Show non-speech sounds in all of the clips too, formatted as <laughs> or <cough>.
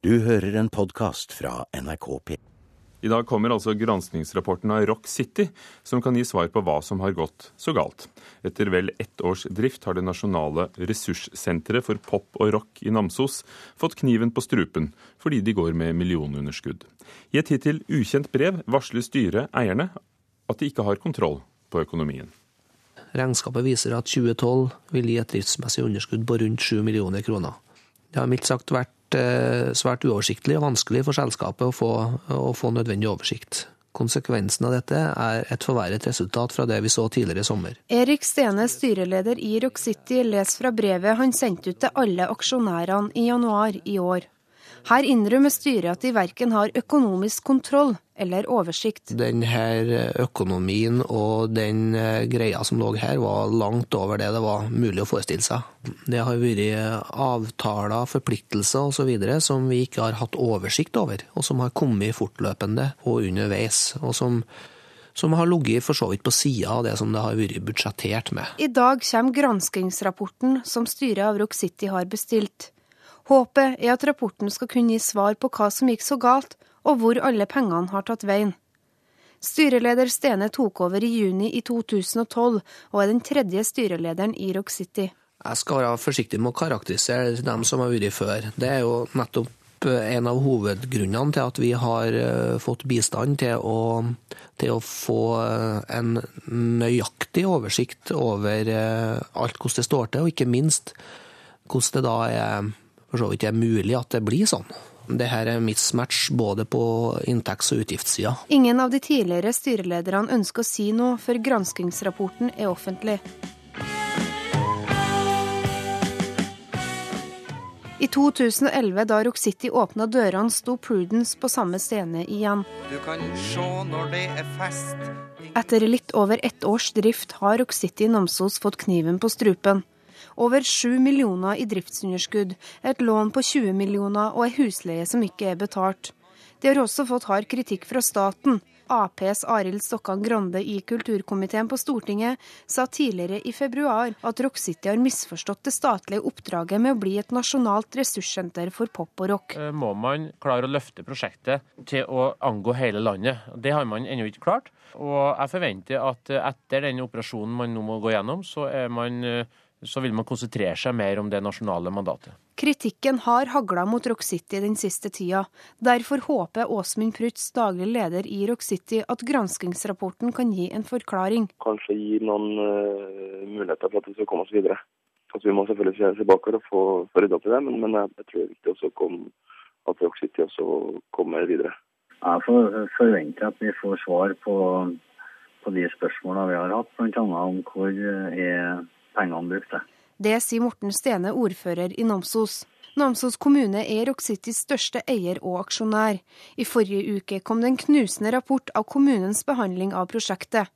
Du hører en podkast fra NRK P. I dag kommer altså granskingsrapporten av Rock City, som kan gi svar på hva som har gått så galt. Etter vel ett års drift har det nasjonale ressurssenteret for pop og rock i Namsos fått kniven på strupen fordi de går med millionunderskudd. I et hittil ukjent brev varsler styret eierne at de ikke har kontroll på økonomien. Regnskapet viser at 2012 vil gi et driftsmessig underskudd på rundt 7 millioner kroner. Det har mildt sagt vært svært uoversiktlig og vanskelig for selskapet å få, å få nødvendig oversikt. Konsekvensen av dette er et forverret resultat fra det vi så tidligere i sommer. Erik Stene, styreleder i Rock City, leser fra brevet han sendte ut til alle aksjonærene i januar i år. Her innrømmer styret at de verken har økonomisk kontroll eller oversikt. Den her økonomien og den eh, greia som lå her, var langt over det det var mulig å forestille seg. Det har vært avtaler, forpliktelser osv. som vi ikke har hatt oversikt over, og som har kommet fortløpende og underveis. og som som har ligget for så vidt på sida av det som det har vært budsjettert med. I dag kommer granskingsrapporten som styret av Rock City har bestilt. Håpet er at rapporten skal kunne gi svar på hva som gikk så galt, og hvor alle pengene har tatt veien. Styreleder Stene tok over i juni i 2012, og er den tredje styrelederen i Rock City. Jeg skal være forsiktig med å karakterisere dem som har vært før. Det er jo nettopp en av hovedgrunnene til at vi har eh, fått bistand til å, til å få eh, en nøyaktig oversikt over eh, alt hvordan det står til, og ikke minst hvordan det da er for så vidt er mulig at det blir sånn. Det her er mismatch både på inntekts- og utgiftssida. Ingen av de tidligere styrelederne ønsker å si noe før granskingsrapporten er offentlig. I 2011, da Rock City åpna dørene, sto Prudence på samme scene igjen. Du kan se når det er fest. Etter litt over ett års drift har Rock City Namsos fått kniven på strupen. Over 7 millioner i driftsunderskudd, et lån på 20 millioner og ei husleie som ikke er betalt. De har også fått hard kritikk fra staten. Aps Arild Stokkan Grande i kulturkomiteen på Stortinget sa tidligere i februar at Rock City har misforstått det statlige oppdraget med å bli et nasjonalt ressurssenter for pop og rock. Eh, må man klare å løfte prosjektet til å angå hele landet. Det har man ennå ikke klart. Og jeg forventer at etter den operasjonen man nå må gå gjennom, så er man eh, så vil man konsentrere seg mer om det nasjonale mandatet. Kritikken har hagla mot Rock City den siste tida. Derfor håper Åsmund Prutz, daglig leder i Rock City, at granskingsrapporten kan gi en forklaring. Kanskje gi noen uh, muligheter for at vi skal komme oss videre. Altså, vi må selvfølgelig se bakover og få, få rydda opp i det, men, men jeg, jeg, tror det er viktig også kom, at Rock City også kommer videre. Jeg forventer at vi får svar på, på de spørsmålene vi har hatt, bl.a. om hvor er pengene brukte. Det sier Morten Stene, ordfører i Namsos. Namsos kommune er Rock Citys største eier og aksjonær. I forrige uke kom det en knusende rapport av kommunens behandling av prosjektet.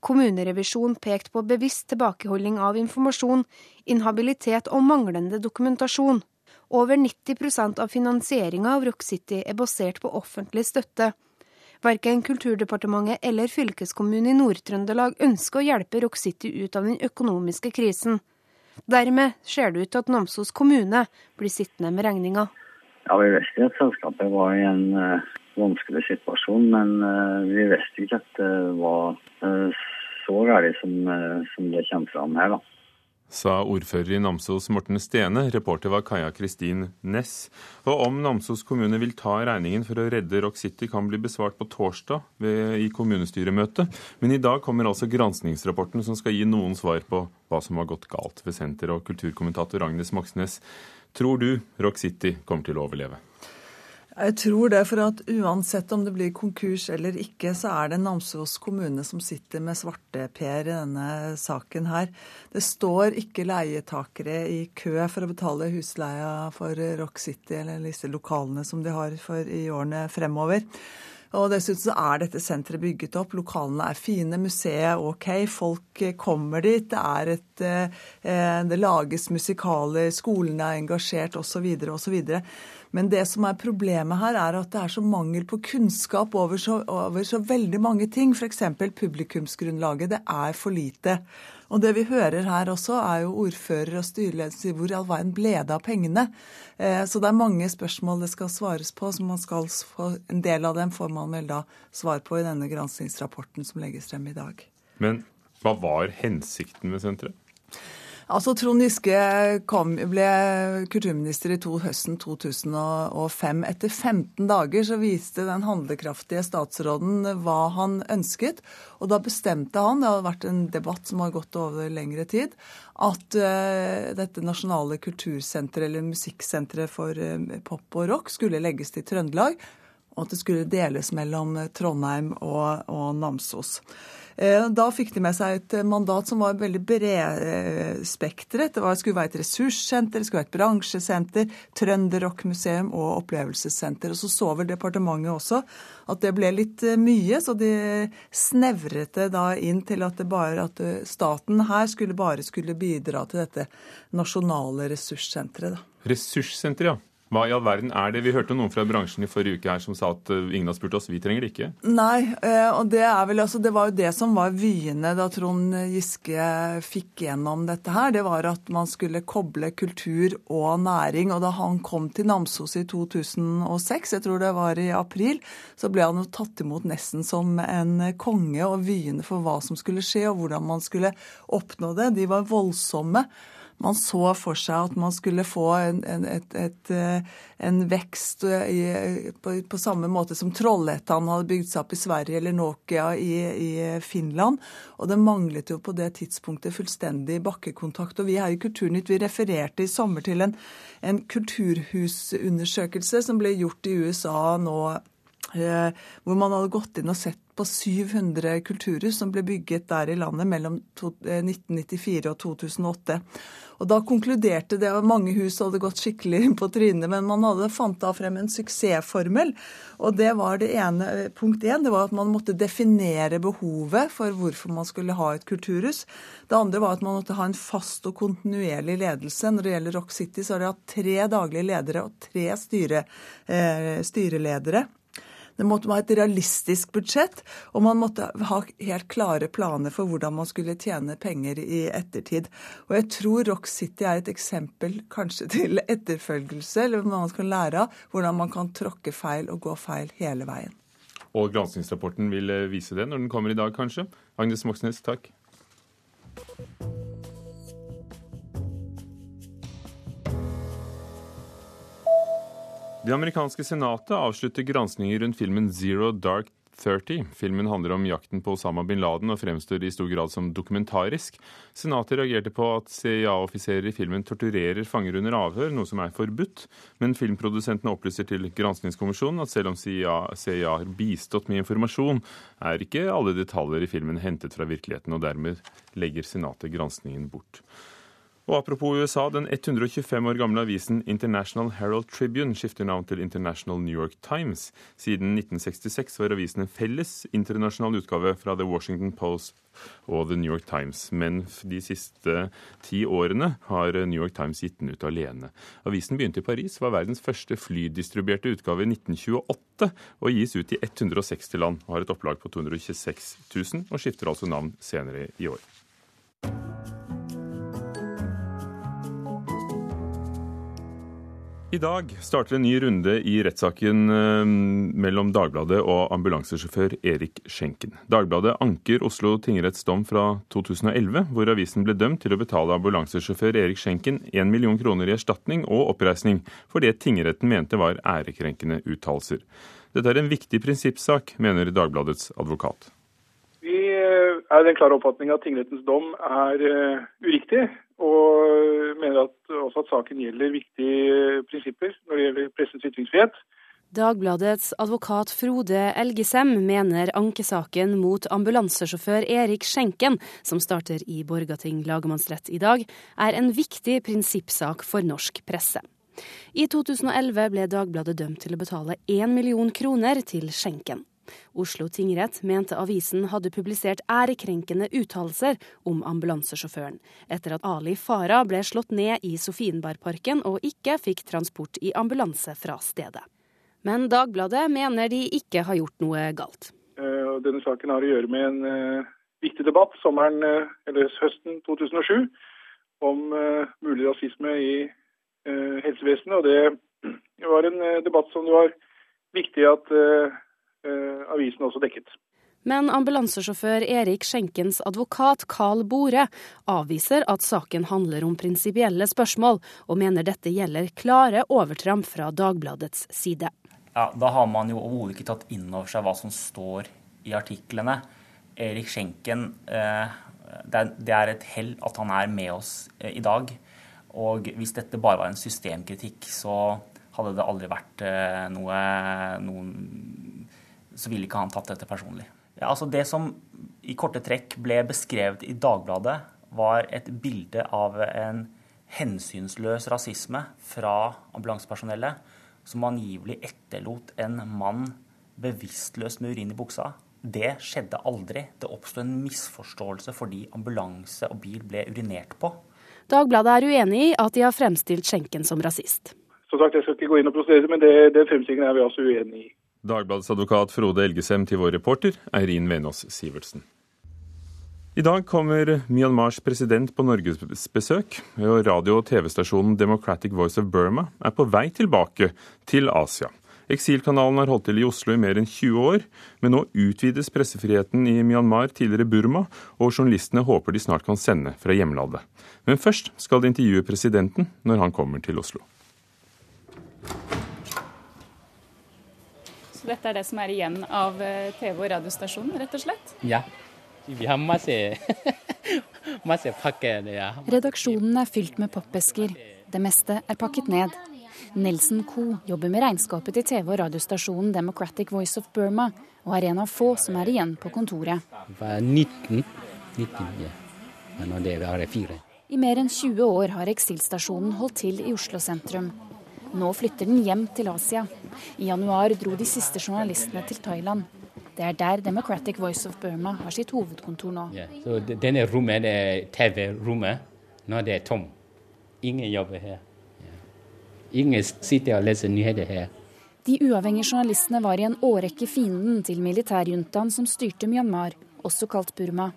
Kommunerevisjonen pekte på bevisst tilbakeholding av informasjon, inhabilitet og manglende dokumentasjon. Over 90% av finansieringa av Rock City er basert på offentlig støtte. Verken Kulturdepartementet eller fylkeskommunen i Nord-Trøndelag ønsker å hjelpe Rock City ut av den økonomiske krisen. Dermed ser det ut til at Namsos kommune blir sittende med regninga. Ja, Vi visste at selskapet var i en uh, vanskelig situasjon, men uh, vi visste ikke at det var uh, så galt som, som, det kommer fram her. da sa ordfører i Namsos Morten Stene. Reporter var Kaja Kristin Næss. Og om Namsos kommune vil ta regningen for å redde Rock City, kan bli besvart på torsdag ved, i kommunestyremøtet. Men i dag kommer altså granskningsrapporten som skal gi noen svar på hva som har gått galt ved senteret. Og kulturkommentator Agnes Moxnes, tror du Rock City kommer til å overleve? Jeg tror det, for at uansett om det blir konkurs eller ikke, så er det Namsos kommune som sitter med svarteper i denne saken her. Det står ikke leietakere i kø for å betale husleia for Rock City eller disse lokalene som de har i årene fremover. Og Dessuten så er dette senteret bygget opp. Lokalene er fine, museet er OK, folk kommer dit. Det, er et, eh, det lages musikaler, skolene er engasjert osv. osv. Men det som er problemet her, er at det er så mangel på kunnskap over så, over så veldig mange ting. F.eks. publikumsgrunnlaget. Det er for lite. Og det vi hører her også, er jo ordfører og styreledelse hvor i all verden ble det av pengene? Eh, så det er mange spørsmål det skal svares på. som man skal få, En del av dem får man vel da svar på i denne granskingsrapporten som legges frem i dag. Men hva var hensikten med senteret? Altså, Trond Giske kom, ble kulturminister i to, høsten 2005. Etter 15 dager så viste den handlekraftige statsråden hva han ønsket. Og da bestemte han, det har vært en debatt som har gått over lengre tid, at uh, dette nasjonale kultursenteret, eller musikksenteret for uh, pop og rock, skulle legges til Trøndelag. Og at det skulle deles mellom Trondheim og, og Namsos. Eh, da fikk de med seg et mandat som var veldig bredspektret. Det skulle være et ressurssenter, det skulle være et bransjesenter, Trønderrockmuseum og opplevelsessenter. Og så så vel departementet også at det ble litt eh, mye, så de snevret det da inn til at, bare, at eh, staten her skulle bare skulle bidra til dette nasjonale ressurssenteret. Ressurssenteret, ja. Hva i all verden er det? Vi hørte noen fra bransjen i forrige uke her som sa at eh, ingen har spurt oss, vi trenger det ikke. Nei, eh, og det er vel altså, det var jo det som var vyene da Trond Giske fikk gjennom dette her. Det var at man skulle koble kultur og næring. Og da han kom til Namsos i 2006, jeg tror det var i april, så ble han jo tatt imot nesten som en konge. Og vyene for hva som skulle skje og hvordan man skulle oppnå det, de var voldsomme man så for seg at man skulle få en, en, et, et, eh, en vekst i, på, på, samme måte som Trollhättan hadde bygd seg opp i Sverige eller Nokia i, i, Finland. Og det manglet jo på det tidspunktet fullstendig bakkekontakt. Og vi her i Kulturnytt vi refererte i sommer til en, en kulturhusundersøkelse som ble gjort i USA nå eh, hvor man hadde gått inn og sett på 700 kulturhus som ble bygget der i landet mellom 1994 eh, og 2008. Og Da konkluderte det at mange hus hadde gått skikkelig <laughs> på trynet, men man hadde fant da frem en suksessformel. Og det var det ene, eh, Punkt én det var at man måtte definere behovet for hvorfor man skulle ha et kulturhus. Det andre var at man måtte ha en fast og kontinuerlig ledelse. Når det gjelder Rock City, så har de hatt tre daglige ledere og tre styre, eh, styreledere. Det måtte være et realistisk budsjett, og man måtte ha helt klare planer for hvordan man skulle tjene penger i ettertid. Og jeg tror Rock City er et eksempel kanskje <laughs> til etterfølgelse, eller hva man skal lære av hvordan man kan tråkke feil og gå feil hele veien. Og granskingsrapporten vil eh, vise det når den kommer i dag, kanskje. Agnes Moxnes, takk. Det amerikanske senatet avslutter granskninger rundt filmen Zero Dark 30. Filmen handler om jakten på Osama bin Laden og fremstår i stor grad som dokumentarisk. Senatet reagerte på at CIA-offiserer i filmen torturerer fanger under avhør, noe som er forbudt. Men filmprodusentene opplyser til granskingskommisjonen at selv om CIA, CIA har bistått med informasjon, er ikke alle detaljer i filmen hentet fra virkeligheten, og dermed legger Senatet granskningen bort. Og apropos USA, den 125 år gamle avisen International Herald Tribune skifter navn til International New York Times. Siden 1966 var avisen en felles internasjonal utgave fra The Washington Post og The New York Times, men de siste ti årene har New York Times gitt den ut alene. Avisen begynte i Paris, var verdens første flydistribuerte utgave i 1928 og gis ut i 160 land og har et opplag på 226 000, og skifter altså navn senere i år. I dag starter en ny runde i rettssaken eh, mellom Dagbladet og ambulansesjåfør Erik Schenken. Dagbladet anker Oslo tingretts dom fra 2011, hvor avisen ble dømt til å betale ambulansesjåfør Erik Schenken 1 million kroner i erstatning og oppreisning for det tingretten mente var ærekrenkende uttalelser. Dette er en viktig prinsippsak, mener Dagbladets advokat. Er den klare oppfatning at tingrettens dom er uh, uriktig, og mener at, også at saken gjelder viktige prinsipper når det gjelder pressens ytringsfrihet. Dagbladets advokat Frode Elgesem mener ankesaken mot ambulansesjåfør Erik Skjenken, som starter i Borgating lagmannsrett i dag, er en viktig prinsippsak for norsk presse. I 2011 ble Dagbladet dømt til å betale én million kroner til Skjenken. Oslo tingrett mente avisen hadde publisert ærekrenkende uttalelser om ambulansesjåføren, etter at Ali Farah ble slått ned i Sofienbergparken og ikke fikk transport i ambulanse fra stedet. Men Dagbladet mener de ikke har gjort noe galt. Eh, denne saken har å gjøre med en, eh, viktig debatt sommeren, eller høsten 2007 om mulig rasisme i helsevesenet. og Det <clears throat> var en debatt som det var viktig at avisen også dekket. Men ambulansesjåfør Erik Skjenkens advokat Carl Bore avviser at saken handler om prinsipielle spørsmål, og mener dette gjelder klare overtramp fra Dagbladets side. Ja, Da har man jo overhodet ikke tatt inn over seg hva som står i artiklene. Erik Skjenken, eh, det er et hell at han er med oss eh, i dag. Og hvis dette bare var en systemkritikk, så hadde det aldri vært eh, noe noen, Så ville ikke han tatt dette personlig. Ja, altså Det som i korte trekk ble beskrevet i Dagbladet, var et bilde av en hensynsløs rasisme fra ambulansepersonellet, som angivelig etterlot en mann bevisstløs med urin i buksa. Det skjedde aldri. Det oppsto en misforståelse fordi ambulanse og bil ble urinert på. Dagbladet er uenig i at de har fremstilt skjenken som rasist. Som sagt, Jeg skal ikke gå inn og prosedere, men det, det fremstillingen er vi altså uenig i. Dagbladets advokat Frode Elgesem til vår reporter Eirin Venås Sivertsen. I dag kommer Myanmars president på norgesbesøk, radio- og TV-stasjonen Democratic Voice of Burma er på vei tilbake til Asia. Eksilkanalen har holdt til i Oslo i mer enn 20 år, men nå utvides pressefriheten i Myanmar, tidligere Burma, og journalistene håper de snart kan sende fra hjemlandet. Men først skal de intervjue presidenten når han kommer til Oslo. Dette er det som er igjen av eh, TV- og radiostasjonen, rett og slett? Ja. Vi har masse, <laughs> masse pakker. Ja. Redaksjonen er fylt med pappesker. Det meste er pakket ned. Nelson Coe jobber med regnskapet til TV- og radiostasjonen Democratic Voice of Burma, og er en av få som er igjen på kontoret. Var 19, 19 ja. Men det var fire. I mer enn 20 år har eksilstasjonen holdt til i Oslo sentrum. Nå flytter den hjem til Asia. I januar dro de siste journalistene til Thailand. Det er der Democratic Voice of Burma har sitt hovedkontor nå. Ja, så denne rommet TV-rommet. Nå er det tom. Ingen jobber her. Ingen sitter og leser nyheter her. De uavhengige journalistene var i en årrekke fienden til militærjuntaen som styrte Myanmar, også kalt Burma.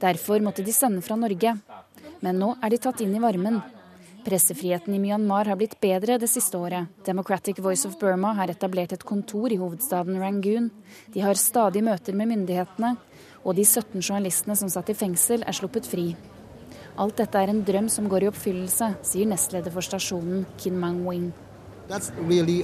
Derfor måtte de sende fra Norge. Men nå er de tatt inn i varmen. Pressefriheten i Myanmar har blitt bedre det siste året. Democratic Voice of Burma har etablert et kontor i hovedstaden Rangoon. De har stadig møter med myndighetene, og de 17 journalistene som satt i fengsel, er sluppet fri. Alt dette er en drøm som går i oppfyllelse, sier nestleder for stasjonen, Kin Mang-wing. Really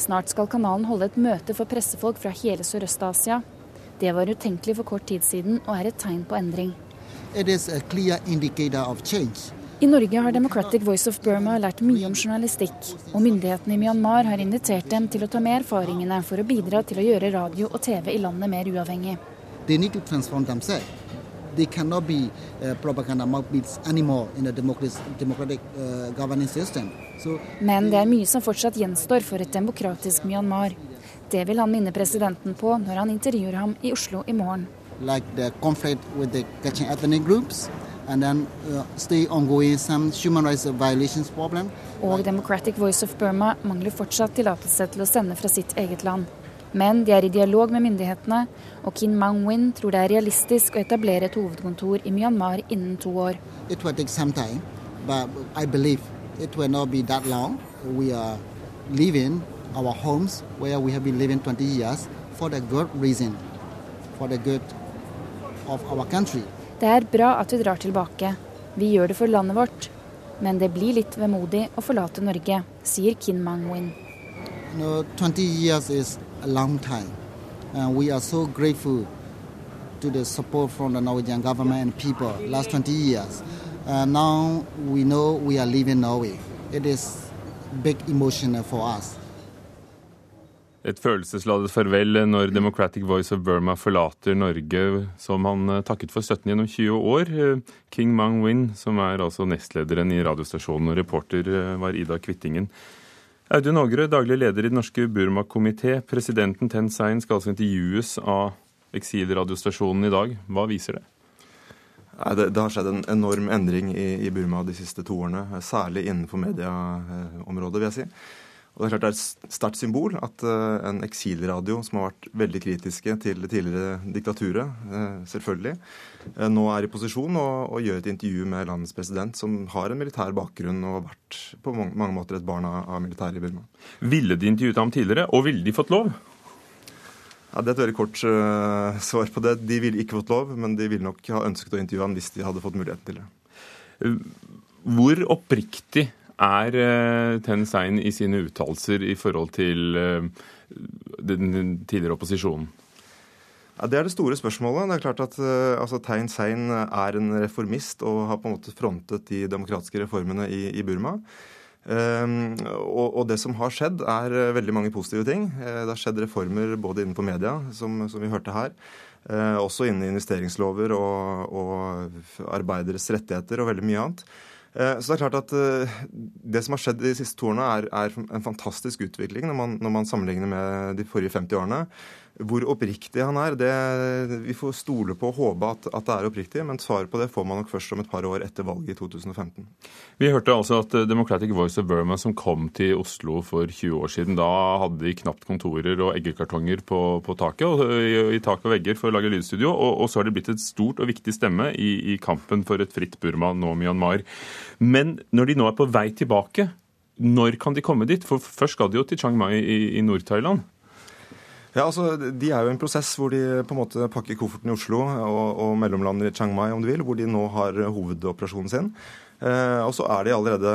Snart skal kanalen holde et møte for pressefolk fra hele Sørøst-Asia. Det var utenkelig for kort tid siden og er et tegn på endring. It is a clear indicator of change. I Norge har Democratic Voice of Burma lært mye om journalistikk, og myndighetene i Myanmar har invitert dem til å ta med erfaringene for å bidra til å gjøre radio og TV i landet mer uavhengig. They cannot be uh, propaganda mouthpiece anymore in a democratic, democratic uh, governance system. So, Men det er mye som fortsatt gjenstår for et demokratisk Myanmar. Det vil han minne presidenten på når han intervjuer ham i Oslo i morgen. Like the conflict with the Kachin ethnic groups, and then uh, stay ongoing some human rights violations problem. Og Democratic Voice of Burma mangler fortsatt tillatelse til å sende fra sitt eget land. Men de er i dialog med myndighetene, og Kin Mang-win tror det er realistisk å etablere et hovedkontor i Myanmar innen to år. It will take some time, but I believe it will not be that long. We are living our homes where we have been living 20 years for the good reason, for the good of our country. Det er bra at vi drar tilbake. Vi gjør det for landet vårt. Men det blir litt vemodig å forlate Norge, sier Kin Mang-win. You know, 20 years is a long time. And we are so grateful to the support from the Norwegian government and people last 20 years. Uh, now we know we are leaving Norway. It is big emotion for us. Et følelsesladet farvel når Democratic Voice of Burma forlater Norge, som han eh, takket for støtten gjennom 20 år. Eh, King Mang-win, som er altså nestlederen i radiostasjonen, og reporter eh, var Ida Kvittingen. Audun Ågerø, daglig leder i Den norske Burma-komité. Presidenten Ten Sein skal altså intervjues av eksilradiostasjonen i dag. Hva viser det? Det, det, har skjedd en enorm endring i, i, Burma de siste to årene, særlig innenfor medieområdet, vil jeg si. Og Det er klart det er et sterkt symbol at en eksilradio som har vært veldig kritiske til det tidligere diktaturet, selvfølgelig, nå er i posisjon og, og, gjør et intervju med landets president, som har en militær bakgrunn og har vært på mange, måter et barn av, militæret i Burma. Ville de intervjuet ham tidligere, og ville de fått lov? Ja, Det er et veldig kort svar på det. De ville ikke fått lov, men de ville nok ha ønsket å intervjue ham hvis de hadde fått muligheten til det. Hvor oppriktig er uh, Ten Sein i sine uttalelser i forhold til uh, den tidligere opposisjonen? Ja, Det er det store spørsmålet. Det er klart at uh, altså, Tein Sein er en reformist og har på en måte frontet de demokratiske reformene i, i Burma. Um, og, og, det som har skjedd, er eh, veldig mange positive ting. Eh, det har skjedd reformer både innenfor media, som, som vi hørte her, uh, også innen investeringslover og, og arbeideres rettigheter og veldig mye annet. Så det er klart at det som har skjedd de siste to årene, er, er en fantastisk utvikling når man, når man sammenligner med de forrige 50 årene. Hvor oppriktig han er, det, vi får stole på og håpe at, at, det er oppriktig, men svaret på det får man nok først om et par år etter valget i 2015. Vi hørte altså at Democratic Voice of Burma, som kom til Oslo for 20 år siden, da hadde de knapt kontorer og eggekartonger på, på taket, og, i, i tak og vegger for å lage lydstudio, og, og, så har det blitt et stort og viktig stemme i, i kampen for et fritt Burma, nå Myanmar. Men når de nå er på vei tilbake, når kan de komme dit? For først skal de jo til Chiang Mai i, i Nord-Thailand. Ja, altså, De er jo i en prosess hvor de på en måte pakker kofferten i Oslo og, og mellomlander i Chiang Mai, om du vil, hvor de nå har hovedoperasjonen sin. Eh, og så er de allerede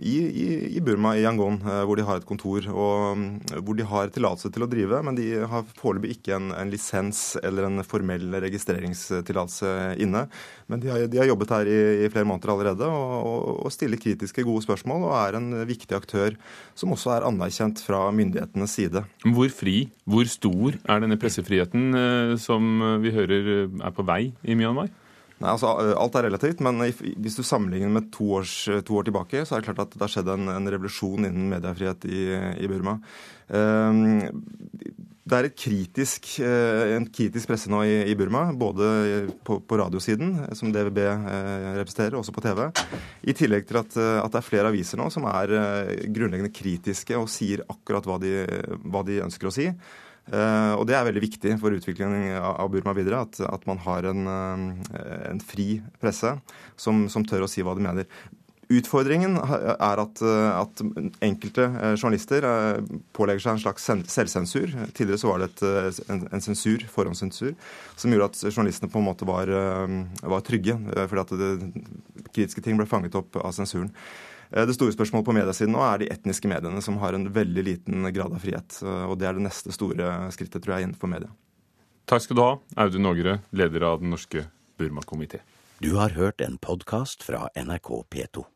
i, i, i Burma, i Yangon, eh, hvor de har et kontor. og mm, Hvor de har tillatelse til å drive, men de har foreløpig ikke en, en, lisens eller en formell registreringstillatelse inne. Men de har, de har, jobbet her i, i flere måneder allerede og, og, og, stiller kritiske, gode spørsmål. Og er en viktig aktør som også er anerkjent fra myndighetenes side. Hvor fri, hvor stor er denne pressefriheten eh, som vi hører er på vei i Myanmar? Nei, altså Alt er relativt, men hvis du sammenligner med to, års, to år tilbake, så er det klart at det har skjedd en, en revolusjon innen mediefrihet i, i Burma. Um, det er kritisk, eh, en kritisk presse nå i, Burma, både på, på, radiosiden, som DVB representerer, representerer, også på TV. I tillegg til at, at, det er flere aviser nå som er eh, grunnleggende kritiske og sier akkurat hva de, hva de ønsker å si. Uh, og det er veldig viktig for utviklingen av Burma videre, at, at man har en, uh, en, fri presse som, som, tør å si hva de mener. Utfordringen er at, at enkelte journalister pålegger seg en slags selvsensur. Tidligere så var det et, en, en, sensur, forhåndssensur, som gjorde at journalistene på en måte var, var trygge, fordi at det, kritiske ting ble fanget opp av sensuren. Eh, det store spørsmålet på mediesiden nå er de etniske mediene, som har en veldig liten grad av frihet. Eh, og Det er det neste store skrittet, tror jeg, innenfor media. Takk skal du ha, Audun Ågre, leder av Den norske Burma-komité. Du har hørt en podkast fra NRK P2.